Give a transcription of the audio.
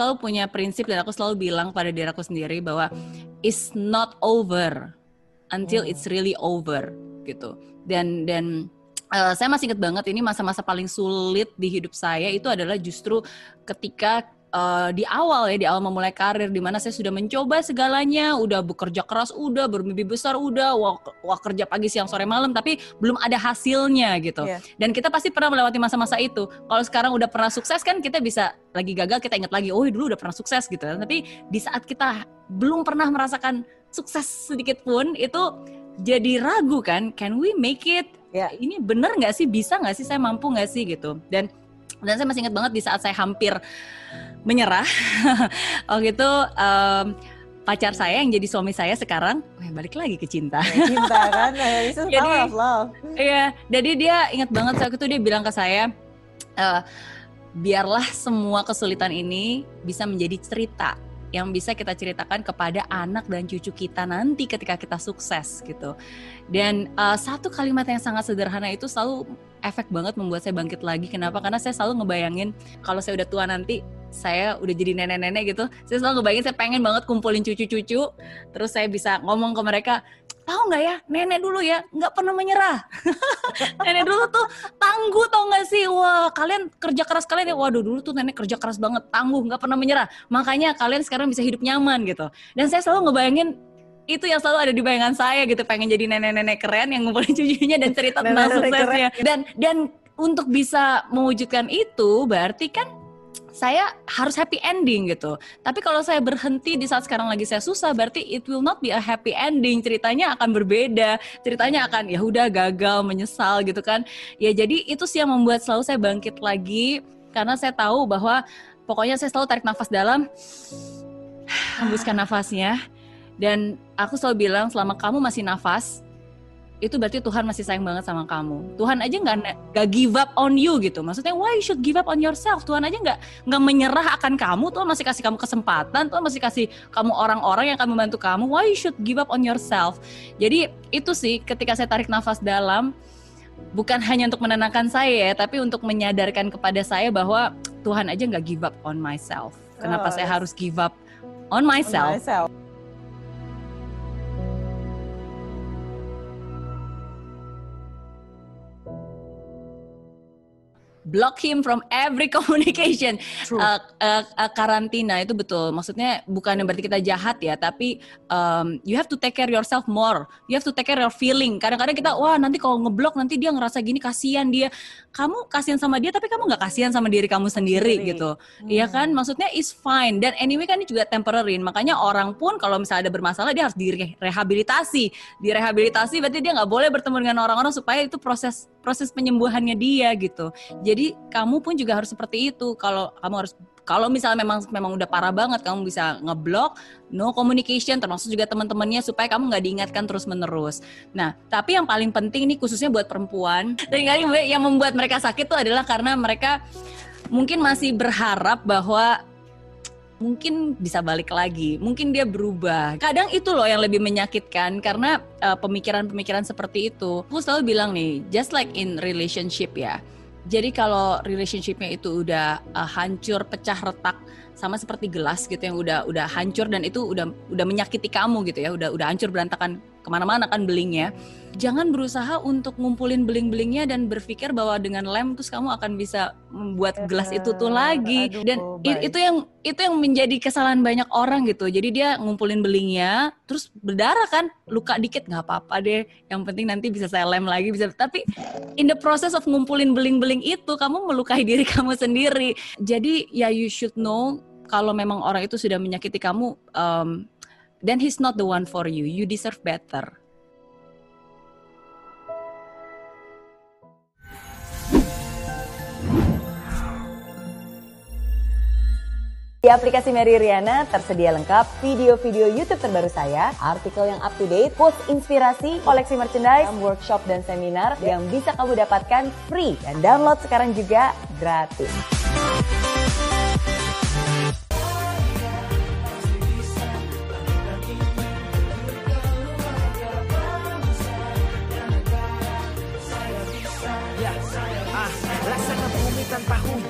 selalu punya prinsip dan aku selalu bilang pada diri aku sendiri bahwa it's not over until it's really over gitu. Dan dan uh, saya masih ingat banget ini masa-masa paling sulit di hidup saya itu adalah justru ketika uh, di awal ya di awal memulai karir di mana saya sudah mencoba segalanya, udah bekerja keras, udah bermimpi besar, udah wah, wah kerja pagi siang sore malam tapi belum ada hasilnya gitu. Yeah. Dan kita pasti pernah melewati masa-masa itu. Kalau sekarang udah pernah sukses kan kita bisa lagi gagal kita ingat lagi, oh dulu udah pernah sukses gitu. Tapi di saat kita belum pernah merasakan sukses sedikit pun itu jadi ragu kan, can we make it? Ya. Ini bener nggak sih, bisa nggak sih, saya mampu nggak sih gitu. Dan dan saya masih ingat banget di saat saya hampir menyerah waktu itu um, pacar saya yang jadi suami saya sekarang oh balik lagi ke cinta ya, cinta kan jadi, love iya jadi dia ingat banget saat itu dia bilang ke saya uh, biarlah semua kesulitan ini bisa menjadi cerita yang bisa kita ceritakan kepada anak dan cucu kita nanti ketika kita sukses gitu. Dan uh, satu kalimat yang sangat sederhana itu selalu efek banget membuat saya bangkit lagi. Kenapa? Karena saya selalu ngebayangin kalau saya udah tua nanti saya udah jadi nenek-nenek gitu. Saya selalu ngebayangin saya pengen banget kumpulin cucu-cucu. Terus saya bisa ngomong ke mereka, tahu nggak ya nenek dulu ya nggak pernah menyerah. Nenek dulu tuh tangguh tau nggak sih? Wah kalian kerja keras kalian ya. Waduh dulu tuh nenek kerja keras banget tangguh nggak pernah menyerah. Makanya kalian sekarang bisa hidup nyaman gitu. Dan saya selalu ngebayangin itu yang selalu ada di bayangan saya gitu pengen jadi nenek-nenek keren yang ngumpulin cucunya dan cerita tentang suksesnya. Dan dan untuk bisa mewujudkan itu berarti kan saya harus happy ending gitu. Tapi kalau saya berhenti di saat sekarang lagi saya susah, berarti it will not be a happy ending. Ceritanya akan berbeda. Ceritanya akan ya udah gagal, menyesal gitu kan. Ya jadi itu sih yang membuat selalu saya bangkit lagi karena saya tahu bahwa pokoknya saya selalu tarik nafas dalam, hembuskan nafasnya. Dan aku selalu bilang selama kamu masih nafas, itu berarti Tuhan masih sayang banget sama kamu. Tuhan aja nggak nggak give up on you gitu. Maksudnya why you should give up on yourself? Tuhan aja nggak nggak menyerah akan kamu. Tuhan masih kasih kamu kesempatan. Tuhan masih kasih kamu orang-orang yang akan membantu kamu. Why you should give up on yourself? Jadi itu sih ketika saya tarik nafas dalam bukan hanya untuk menenangkan saya ya, tapi untuk menyadarkan kepada saya bahwa Tuhan aja nggak give up on myself. Kenapa oh, saya yes. harus give up on myself? On myself. Block him from every communication. Uh, uh, uh, karantina itu betul. Maksudnya bukan berarti kita jahat ya, tapi um, you have to take care yourself more. You have to take care your feeling. Kadang-kadang kita wah nanti kalau ngeblok nanti dia ngerasa gini kasihan dia. Kamu kasihan sama dia tapi kamu nggak kasihan sama diri kamu sendiri, sendiri. gitu. Iya hmm. kan? Maksudnya is fine dan anyway kan ini juga temporary. Makanya orang pun kalau misalnya ada bermasalah dia harus direhabilitasi. Direhabilitasi berarti dia nggak boleh bertemu dengan orang-orang supaya itu proses proses penyembuhannya dia gitu. Jadi kamu pun juga harus seperti itu. Kalau kamu harus kalau misalnya memang memang udah parah banget kamu bisa ngeblok no communication termasuk juga teman-temannya supaya kamu nggak diingatkan terus menerus. Nah, tapi yang paling penting nih khususnya buat perempuan dan yang membuat mereka sakit itu adalah karena mereka mungkin masih berharap bahwa mungkin bisa balik lagi, mungkin dia berubah. Kadang itu loh yang lebih menyakitkan karena uh, pemikiran-pemikiran seperti itu. Aku selalu bilang nih, just like in relationship ya. Jadi kalau relationshipnya itu udah uh, hancur, pecah retak, sama seperti gelas gitu yang udah udah hancur dan itu udah udah menyakiti kamu gitu ya, udah udah hancur berantakan ke mana-mana kan belingnya. Jangan berusaha untuk ngumpulin beling-belingnya dan berpikir bahwa dengan lem terus kamu akan bisa membuat gelas itu tuh lagi. Aduh, dan itu yang itu yang menjadi kesalahan banyak orang gitu. Jadi dia ngumpulin belingnya, terus berdarah kan, luka dikit nggak apa-apa deh. Yang penting nanti bisa saya lem lagi bisa. Tapi in the process of ngumpulin beling-beling itu, kamu melukai diri kamu sendiri. Jadi ya you should know kalau memang orang itu sudah menyakiti kamu. Um, then he's not the one for you. You deserve better. Di aplikasi Mary Riana tersedia lengkap video-video YouTube terbaru saya, artikel yang up to date, post inspirasi, koleksi merchandise, workshop dan seminar yang bisa kamu dapatkan free dan download sekarang juga gratis.